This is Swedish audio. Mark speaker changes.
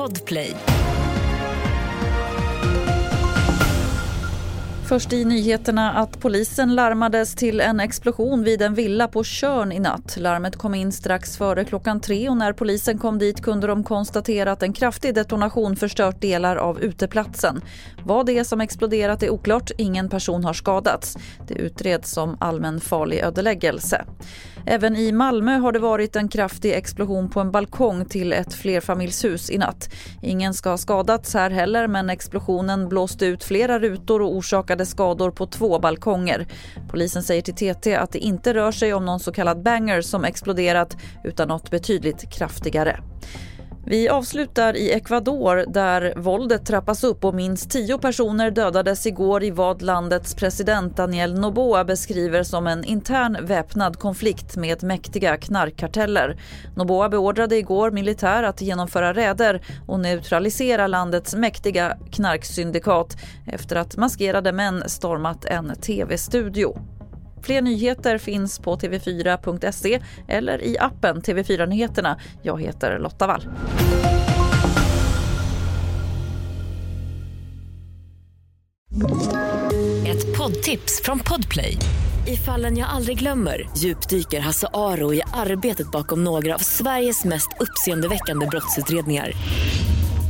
Speaker 1: Podplay.
Speaker 2: Först i nyheterna att polisen larmades till en explosion vid en villa på Körn i natt. Larmet kom in strax före klockan tre och när polisen kom dit kunde de konstatera att en kraftig detonation förstört delar av uteplatsen. Vad det är som exploderat är oklart. Ingen person har skadats. Det utreds som allmän farlig ödeläggelse. Även i Malmö har det varit en kraftig explosion på en balkong till ett flerfamiljshus i natt. Ingen ska ha skadats här heller men explosionen blåste ut flera rutor och orsakade skador på två balkonger. Polisen säger till TT att det inte rör sig om någon så kallad banger som exploderat utan något betydligt kraftigare. Vi avslutar i Ecuador där våldet trappas upp och minst tio personer dödades igår i vad landets president Daniel Noboa beskriver som en intern väpnad konflikt med mäktiga knarkkarteller. Noboa beordrade igår militär att genomföra räder och neutralisera landets mäktiga knarksyndikat efter att maskerade män stormat en tv-studio. Fler nyheter finns på tv4.se eller i appen TV4 Nyheterna. Jag heter Lotta Wall.
Speaker 1: Ett poddtips från Podplay. I fallen jag aldrig glömmer djupdyker Hasse Aro i arbetet bakom några av Sveriges mest uppseendeväckande brottsutredningar